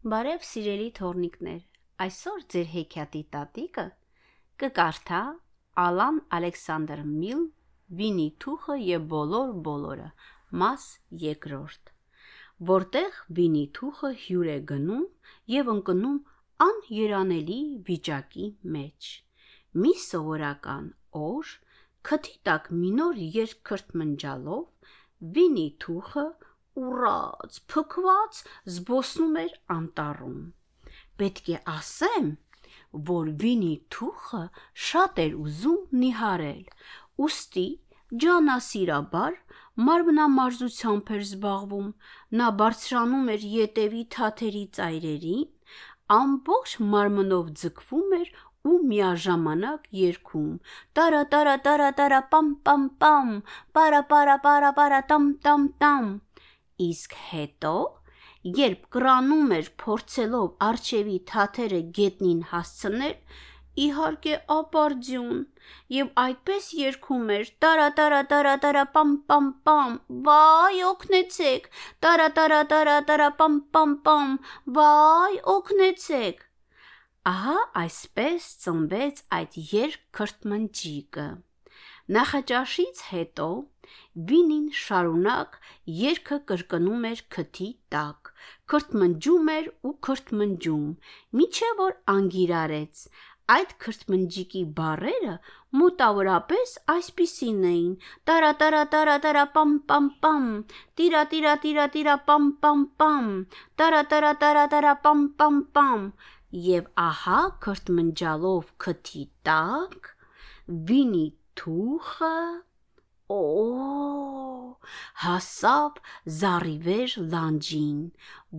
Բարև սիրելի թորնիկներ, այսօր ձեր հեքիաթի տատիկը կկարդա Ալան Ալեքսանդր Միլ Վինի Թուխը եւ բոլոր բոլորը մաս երկրորդ որտեղ Վինի Թուխը հյուր է գնում եւ ընկնում աներանելի վիճակի մեջ մի սովորական օր քթի տակ մինոր երկ քրթմնջալով Վինի Թուխը ուռած, փքված զբոսնում էր անտառում։ Պետք է ասեմ, որ Վինի Թուխը շատ էր ուզում նիհարել, ուստի ջանասիրաբար մարմնամարզությամբ էր զբաղվում, նա բարձրանում էր ետևի թաթերի ծայրերին, ամբողջ մարմնով ձգվում էր ու միաժամանակ երգում. տարա տարա տարա տարա պամ պամ պամ, պարա պարա պարա պարա տամ տամ տամ իսկ հետո, երբ կրանում էր փորձելով արջևի թաթերը գետնին հասցնել, իհարկե ապարդյուն, եւ այդպես երգում էր. տարա տարա տարա տարա պամ պամ պամ, վայ օգնեցեք, տարա տարա տարա տարա պամ պամ պամ, վայ օգնեցեք։ Ահա այսպես ծնվեց այդ երկ քրթմնջիկը։ Նախաճաշից հետո Վինին շարունակ երգը կրկնում էր քթի տակ, քրթմնջում էր ու քրթմնջում, միչև որ անգիրարեց։ Այդ քրթմնջիկի բառերը մոտավորապես այսպիսին էին. տարա տարա տարա տարա պամ պամ պամ, տիրա տիրա տիրա տիրա պամ պամ պամ, տարա տարա տարա տարա պամ պամ պամ։ Եվ ահա քրթմնջալով քթի տակ Վինի թուխը Օ հասավ Զարիվեր լանջին,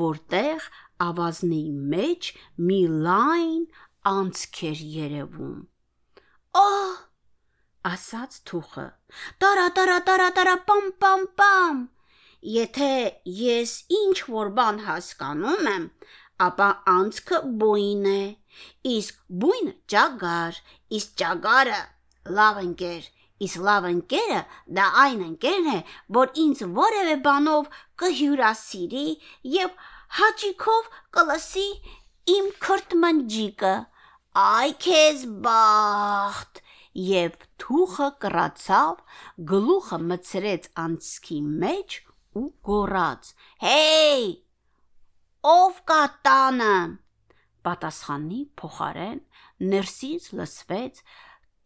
որտեղ ավազնի մեջ մի լայն անցք էր երևում։ Ահ ասաց թուխը։ Տարա տարա տարա տարա պամ պամ պամ։ Եթե ես ինչ որ բան հասկանում եմ, ապա անցքը բույն է, իսկ բույնը ճագար, իսկ ճագարը լավ ընկեր, Իսկ լավ ընկերը դա այն ընկերն է, որ ինձ որևէ բանով կհյուրասիրի եւ հաճիկով կլսի իմ քրտմնջիկը։ Այ քեզ բախտ եւ թուխը կրացավ, գլուխը մցրեց անցքի մեջ ու գոռաց. Հեյ! Ով կա տանը։ Պատասխանի փոխարեն ներսից լսվեց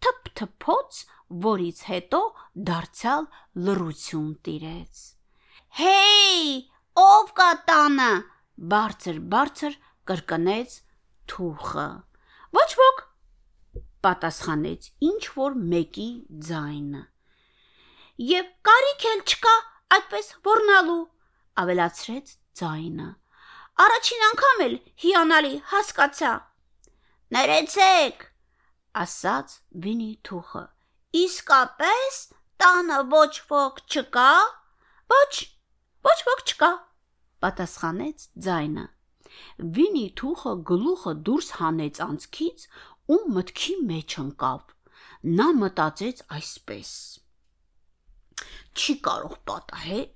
թփթփոց որից հետո դարձյալ լռություն տիրեց։ Հեյ, ով կա տանը, բարձր-բարձր կրկնեց թուխը։ Ոչ ոք, պատասխանեց ինչ որ մեկի ձայնը։ Եվ կարիք էլ չկա այդպես ոռնալու, ավելացրեց ձայնը։ Առաջին անգամ էլ հիանալի հասկացա։ Ներեցեք, ասաց Վինի թուխը։ Իսկապես տանը ոչ ոք չկա։ Ոչ, ոչ ոք չկա, պատասխանեց ձայնը։ Վինի թուխը գլուխը դուրս հանեց անցքից ու մտքի մեջ ընկավ։ Նա մտածեց այսպես. Չի կարող պատահել,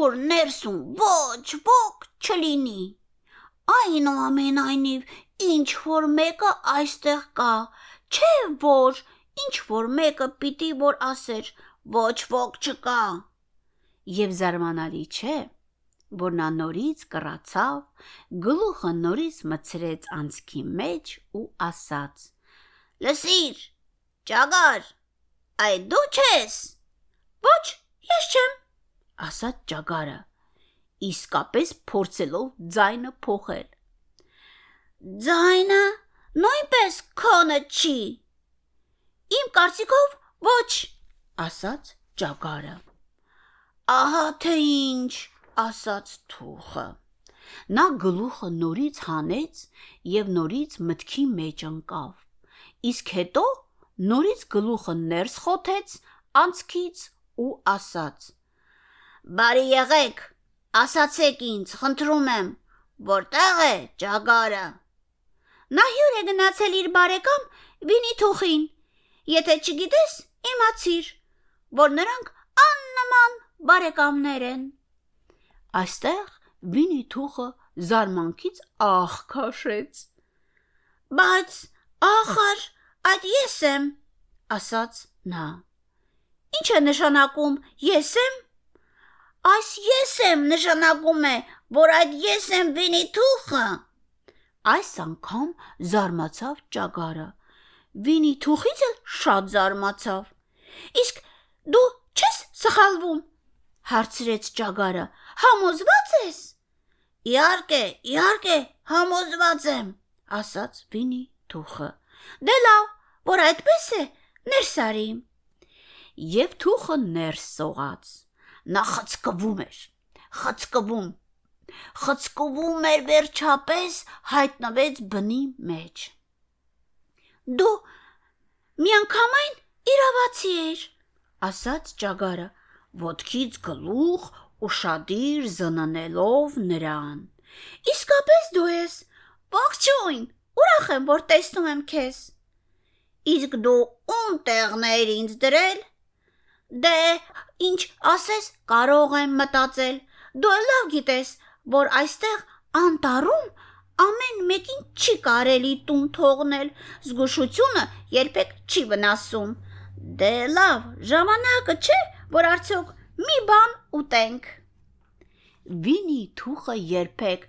որ ներսում ոչ ոք չլինի։ Այնուամենայնիվ ինչ որ մեկը այստեղ կա, չէ որ ինչ որ մեկը պիտի որ ասեր ոչ ոք չկա եւ զարմանալի չէ որ նա նորից կռացավ գլուխը նորից մցրեց անցքի մեջ ու ասաց. Լսիր ճագար այդ դու չես ոչ ես չեմ ասաց ճագարը իսկապես փորձելով ձայնը փոխել ձայնը նույնպես քոնը չի Իմ կարծիքով ոչ, ասաց ճագարը։ Ահա թե ինչ, ասաց թուխը։ Նա գլուխը նորից հանեց եւ նորից մտքի մեջ ընկավ։ Իսկ հետո նորից գլուխը ներս խոթեց անցքից ու ասաց. Բարի եղեք, ասացեք ինձ, խնդրում եմ, որտեղ է ճագարը։ Նա հյուր է գնացել իր բարեկամ Վինի թուխին, Եթե չգիտես, իմացիր, որ նրանք աննման բարեկամներ են։ Այստեղ Վինի թուխը զարմանքից աղ քաշեց։ Բայց ախր այդ ես եմ, ասաց նա։ Ինչ է նշանակում ես եմ։ Այս ես եմ նշանակում է, որ այդ ես եմ Վինիթուխը։ Այս անգամ զարմացավ ճագարը։ Վինիթուխից էլ շատ զարմացավ։ Իսկ դու չես սխալվում, հարցրեց ճագարը։ Համոզված ես։ Իհարկե, իհարկե, համոզված եմ, ասաց Վինիթուխը։ Դե լավ, որ այդպես է, ներս արի։ Եվ թուխը ներս սողաց։ Նա խցկվում էր, խցկվում, խցկվում էր վերջապես հայտնվեց բնի մեջ։ Դու միանգամայն իրավացի էր, ասաց ճագարը, ոտքից գլուխ ուշադիր զննելով նրան։ Իսկապես դու ես։ Ողջույն։ Ուրախ եմ, որ տեսնում եմ քեզ։ Իսկ դու ում տեղներ ինձ դրել։ Դե, ինչ ասես, կարող եմ մտածել։ Դու լավ գիտես, որ այստեղ անտառում ամեն մեկին չի կարելի տուն թողնել, զգուշությունը երբեք չի վնասում։ Դե լավ, ժամանակը չէ, որ արդյոք մի բան ուտենք։ Վինի թուխը երբեք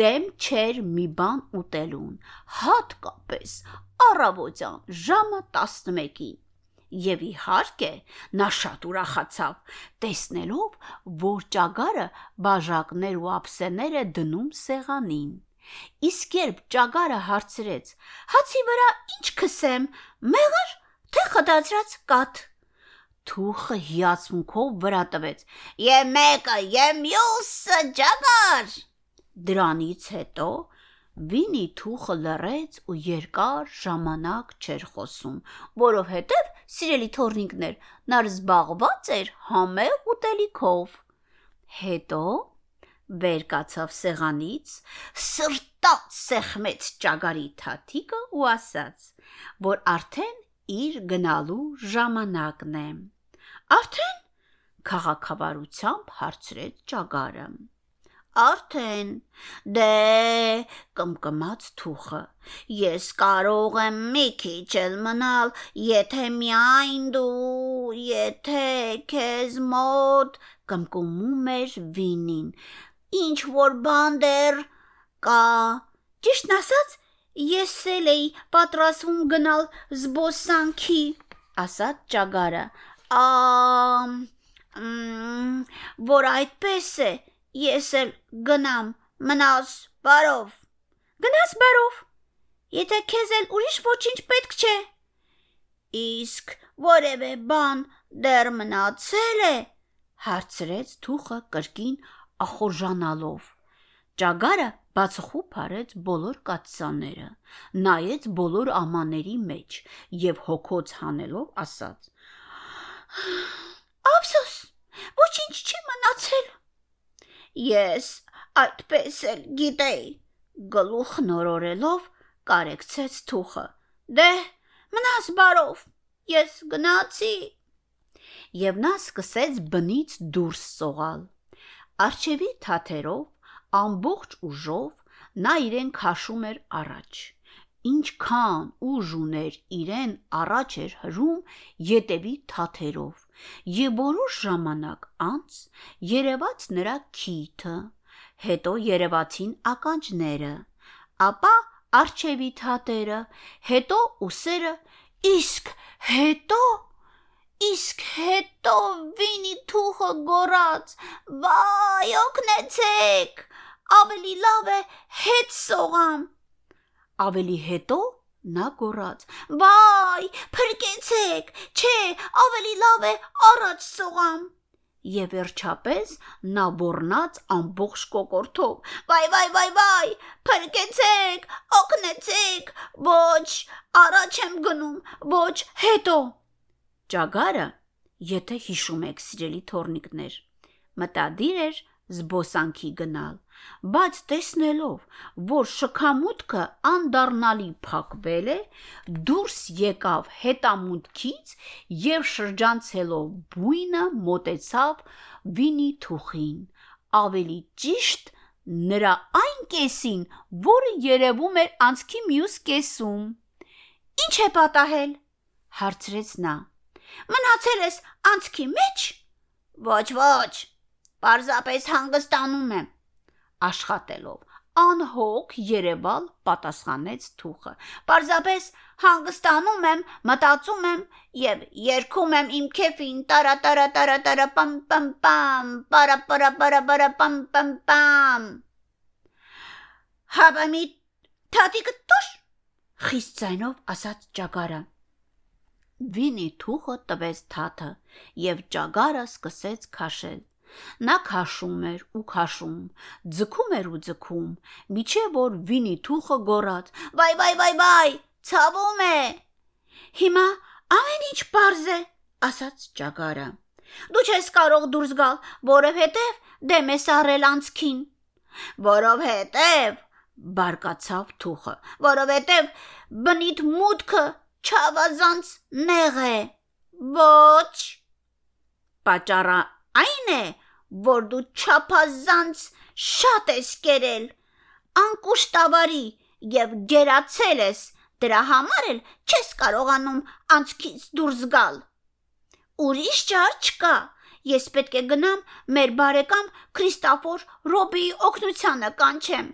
դեմ չէր մի բան ուտելուն, հատկապես առավոտյան ժամը 11-ին։ Եվ իհարկե, նա շատ ուրախացավ, տեսնելով, որ ճագարը բաժակներ ու ափսեներ է դնում սեղանին։ Իսկ երբ ճագարը հարցրեց. «Հացի վրա ինչ քսեմ, մեղր թե խդացրած կաթ»։ Թուխը հիացմունքով վրա տվեց. «Եմ մեկը, եմ մյուսը, ճագար»։ Դրանից հետո Վինի թուխը լռեց ու երկար ժամանակ չէր խոսում, որովհետև, սիրելի թորնիկներ, նա զբաղված էր համեղ ուտելիքով։ Հետո վեր կացավ սեղանից, սրտած սեղմեց ճագարի թաթիկը ու ասաց, որ արդեն իր գնալու ժամանակն է։ Արդեն քաղաքավարությամբ հարցրեց ճագարը։ Արդեն դե կմկմաց թուխը ես կարող եմ մի քիչ էլ մնալ եթե միայն դու եթե քեզ մոտ կմկումում էր վինին ինչ որ բան դեռ կա ճիշտն ասած ես էլ էի պատրաստվում գնալ զբոսանքի ասաց ճագարը ամ որ այդպես է ես էլ գնամ, մնաս բարով։ Գնաս բարով։ Եթե քեզ էլ ուրիշ ոչինչ պետք չէ։ Իսկ որևէ բան դեռ մնացել է, հարցրեց թուխը կրկին ախորժանալով։ Ճագարը բացխուփ արեց բոլոր կաթսաները, նայեց բոլոր ամաների մեջ եւ հոգոց հանելով ասաց. Ափսոս, ոչինչ չի մնացել։ Ես այդպես էլ գիտեի, գլուխ նորորելով կարեկցեց թուխը։ Դե, մնաս բարով, ես գնացի։ Եվ նա սկսեց բնից դուրս սողալ։ Արջևի թաթերով, ամբողջ ուժով նա իրեն քաշում էր առաջ ինչքան ուժ ուներ իրեն առաջ էր հրում յետևի թաթերով եւ որոշ ժամանակ անց երևաց նրա քիթը, հետո երևացին ականջները, ապա արջևի թատերը, հետո ուսերը, իսկ հետո Իսկ հետո թուխը գոռաց. «Վայ, օգնեցեք! Ավելի լավ է հետ սողամ»։ Ավելի հետո Նա գոռաց. «Վայ, փրկեցեք! Չէ, ավելի լավ է առաջ սողամ»։ Եվ վերջապես նա ոռնաց ամբողջ կոկորթով. «Վայ, վայ, վայ, վայ, փրկեցեք! Օգնեցեք! Ոչ, առաջ եմ գնում, ոչ, հետո»։ Ճագարը, եթե հիշում եք, սիրելի թորնիկներ, մտադիր էր զբոսանքի գնալ, բայց տեսնելով, որ շքամուտքը անդառնալի փակվել է, դուրս եկավ հետամուտքից եւ շրջանցելով բույնը մոտեցավ Վինի թուխին, ավելի ճիշտ նրա այն կեսին, որը երևում էր անցքի մյուս կեսում։ Ինչ է պատահել։ հարցրեց նա։ Մնացել ես անցքի մեջ։ Ոչ, ոչ։ Պարզապես հանգստանում եմ աշխատելով անհոգ Երևալ պատասխանեց Թուխը։ Պարզապես հանգստանում եմ, մտածում եմ եւ երգում եմ իմ քեֆին տարա տարա տարա տարա պամ պամ պամ պարա պարա պարա պարա պամ պամ պամ Հավամի թատիկը տոշ խիստ ձայնով ասաց ճագարը։ Վինի Թուխը տվեց թաթը եւ ճագարը սկսեց քաշել։ Նա քաշում էր ու քաշում, ձգում էր ու ձգում, միջև որ Վինի թուխը գոռաց. «Բայ բայ բայ բայ, ցավում է»։ Հիմա ամեն ինչ པարզ է, ասաց ճագարը։ Դու չես կարող դուրս գալ, որովհետև դեմ ես առել անցքին։ Որովհետև բարկացավ թուխը, որովհետև բնիթ մուտքը չավազանց նեղ է։ Ոչ։ Պաճառը այն է, որ դու չափազանց շատ ես կերել, անկուշտավարի եւ գերացել ես, դրա համար էլ չես կարողանում անցքից դուրս գալ։ Ուրիշ ճար չկա։ Ես պետք է գնամ մեր բարեկամ Քրիստոֆոր Ռոբիի օգնությանը կանչեմ։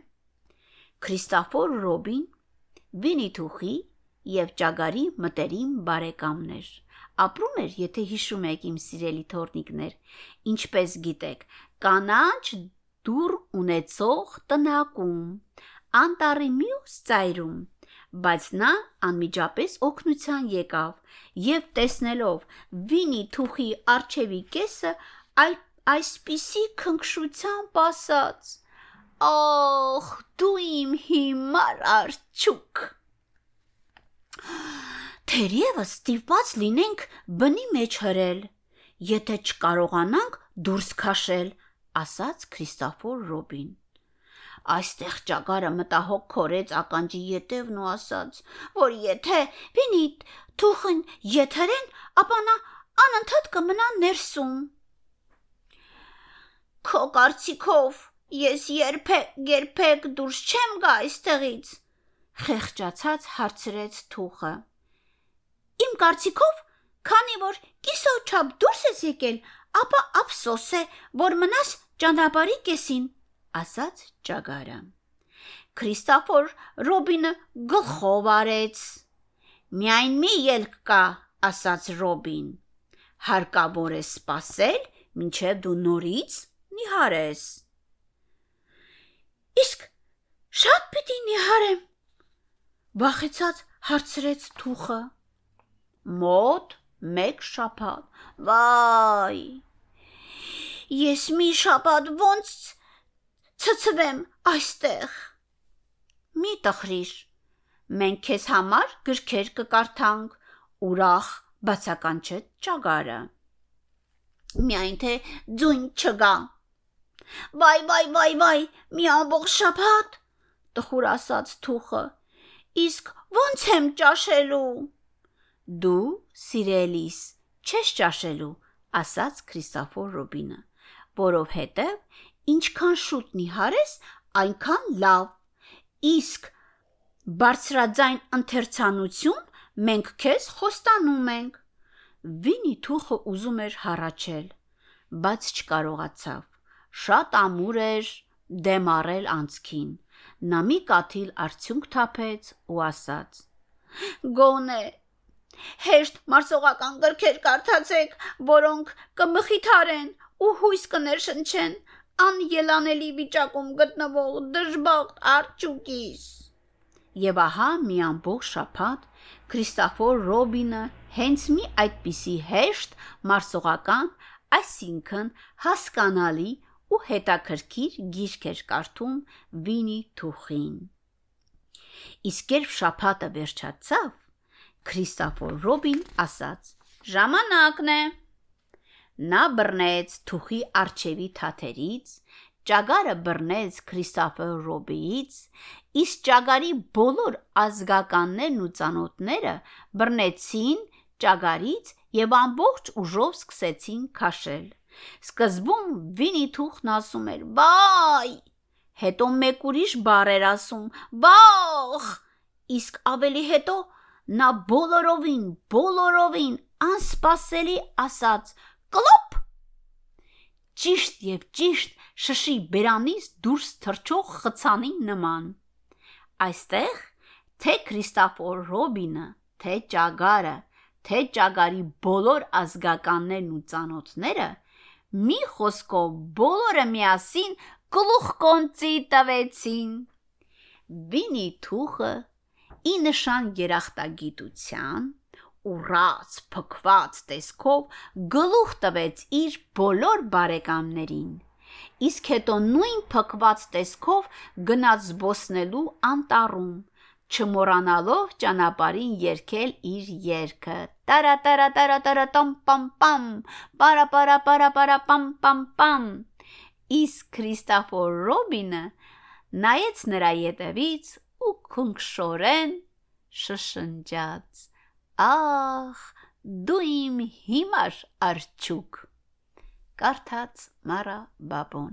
Քրիստոֆոր Ռոբին Վինիթուխի եւ Ճագարի մտերիմ բարեկամներ ապրում էր, եթե հիշում եք իմ սիրելի թորնիկներ, ինչպես գիտեք, կանաչ դուր ունեցող տնակում, անտարի մյուս ծայրում, բայց նա անմիջապես օգնության եկավ եւ տեսնելով Վինի թուխի արջևի կեսը այ այսպիսի քնքշությամբ ասաց. «Ախ, դու իմ հիմար արջուկ»։ Թերևս ստիպված լինենք բնի մեջ հրել, եթե չկարողանանք դուրս քաշել, ասաց Քրիստոֆոր Ռոբին։ Այստեղ ճագարը մտահոգ քորեց ականջի ետևն ու ասաց, որ եթե վինի թուխն եթերեն, ապա նա անընդհատ կմնա ներսում։ Քո կարծիքով ես երբեք երբեք դուրս չեմ գա այստեղից, խեղճացած հարցրեց թուղը։ Իմ կարծիքով, քանի որ կիսով չափ դուրս ես եկել, ապա ափսոս է, որ մնաս ճանապարհի կեսին, ասաց ճագարը։ Քրիստոֆոր Ռոբինը գլխով արեց։ Միայն մի ելք կա, ասաց Ռոբին։ Հարկավոր է սпасել, ինչեւ դու նորից նիհարես։ Իսկ շատ պիտի նիհարեմ, Վախեցած հարցրեց Թուխը. Մոտ 1 շաբաթ։ Վայ։ Ես մի շաբաթ ոնց ցցվեմ այստեղ։ Մի տխրիր։ Մենք քեզ համար գրքեր կկարդանք, ուրախ բացականչեց ճագարը։ Միայն թե ձույն չգա։ Վայ, վայ, վայ, վայ, մի ամբողջ շաբաթ, տխուր ասաց Թուխը։ Իսկ ո՞նց եմ ճաշելու։ Դու, սիրելիս, չես ճաշելու, ասաց Քրիստոֆոր Ռոբինը, որովհետև ինչքան շուտ նիհարես, այնքան լավ։ Իսկ բարձրաձայն ընթերցանություն մենք քեզ խոստանում ենք։ Վինի թուխը ուզում էր հառաչել, բայց չկարողացավ։ Շատ ամուր էր դեմ առել անցքին։ Նա մի կաթիլ արդյունք թափեց ու ասաց. Գոնե Հեշտ մարսողական գրքեր կարդացեք, որոնք կմխիթարեն ու հույս կներշնչեն անելանելի վիճակում գտնվող դժբախտ արջուկիս։ Եվ ահա մի ամբողջ շաբաթ Քրիստոֆոր Ռոբինը հենց մի այդպիսի հեշտ մարսողական, այսինքն հասկանալի ու հետաքրքիր գիրք էր կարդում Վինի Թուխին։ Իսկ երբ շաբաթը վերջացավ, Քրիստոֆոր Ռոբին ասաց. «Ժամանակն է»։ Նա բռնեց թուխի արջևի թաթերից, ճագարը բռնեց Քրիստոֆոր Ռոբիից, իսկ ճագարի բոլոր ազգականներն ու ծանոթները բռնեցին ճագարից եւ ամբողջ ուժով սկսեցին քաշել։ Սկզբում Վինի թուխն ասում էր. «Բայ»։ հետո մեկ ուրիշ բառ էր ասում՝ «Վախ», իսկ ավելի հետո նա բոլորովին, բոլորովին անսպասելի ասաց. «Կլոպ»։ Ճիշտ եւ ճիշտ շշի բերանից դուրս թռչող խցանի նման։ Այստեղ թե Քրիստոֆոր Ռոբինը, թե Ճագարը, թե Ճագարի բոլոր ազգականներն ու ծանոթները մի խոսքով բոլորը միասին գլուխկոնծի տվեցին։ Վինի Թուխը ի նշան երախտագիտության ուրաց փքված տեսքով գլուխ տվեց իր բոլոր բարեկամներին իսկ հետո նույն փքված տեսքով գնաց զբոսնելու անտառում չմոռանալով ճանապարհին երգել իր երգը տարա տարա տարա տարա տամ պամ պամ պարա պարա պարա պարա պամ պամ պամ իսկ Քրիստոֆոր Ռոբինը նայեց նրա ետևից ու քնքշորեն շշնջաց. Ախ դու իմ հիմար արջուկ կարդաց Մարա Բաբոն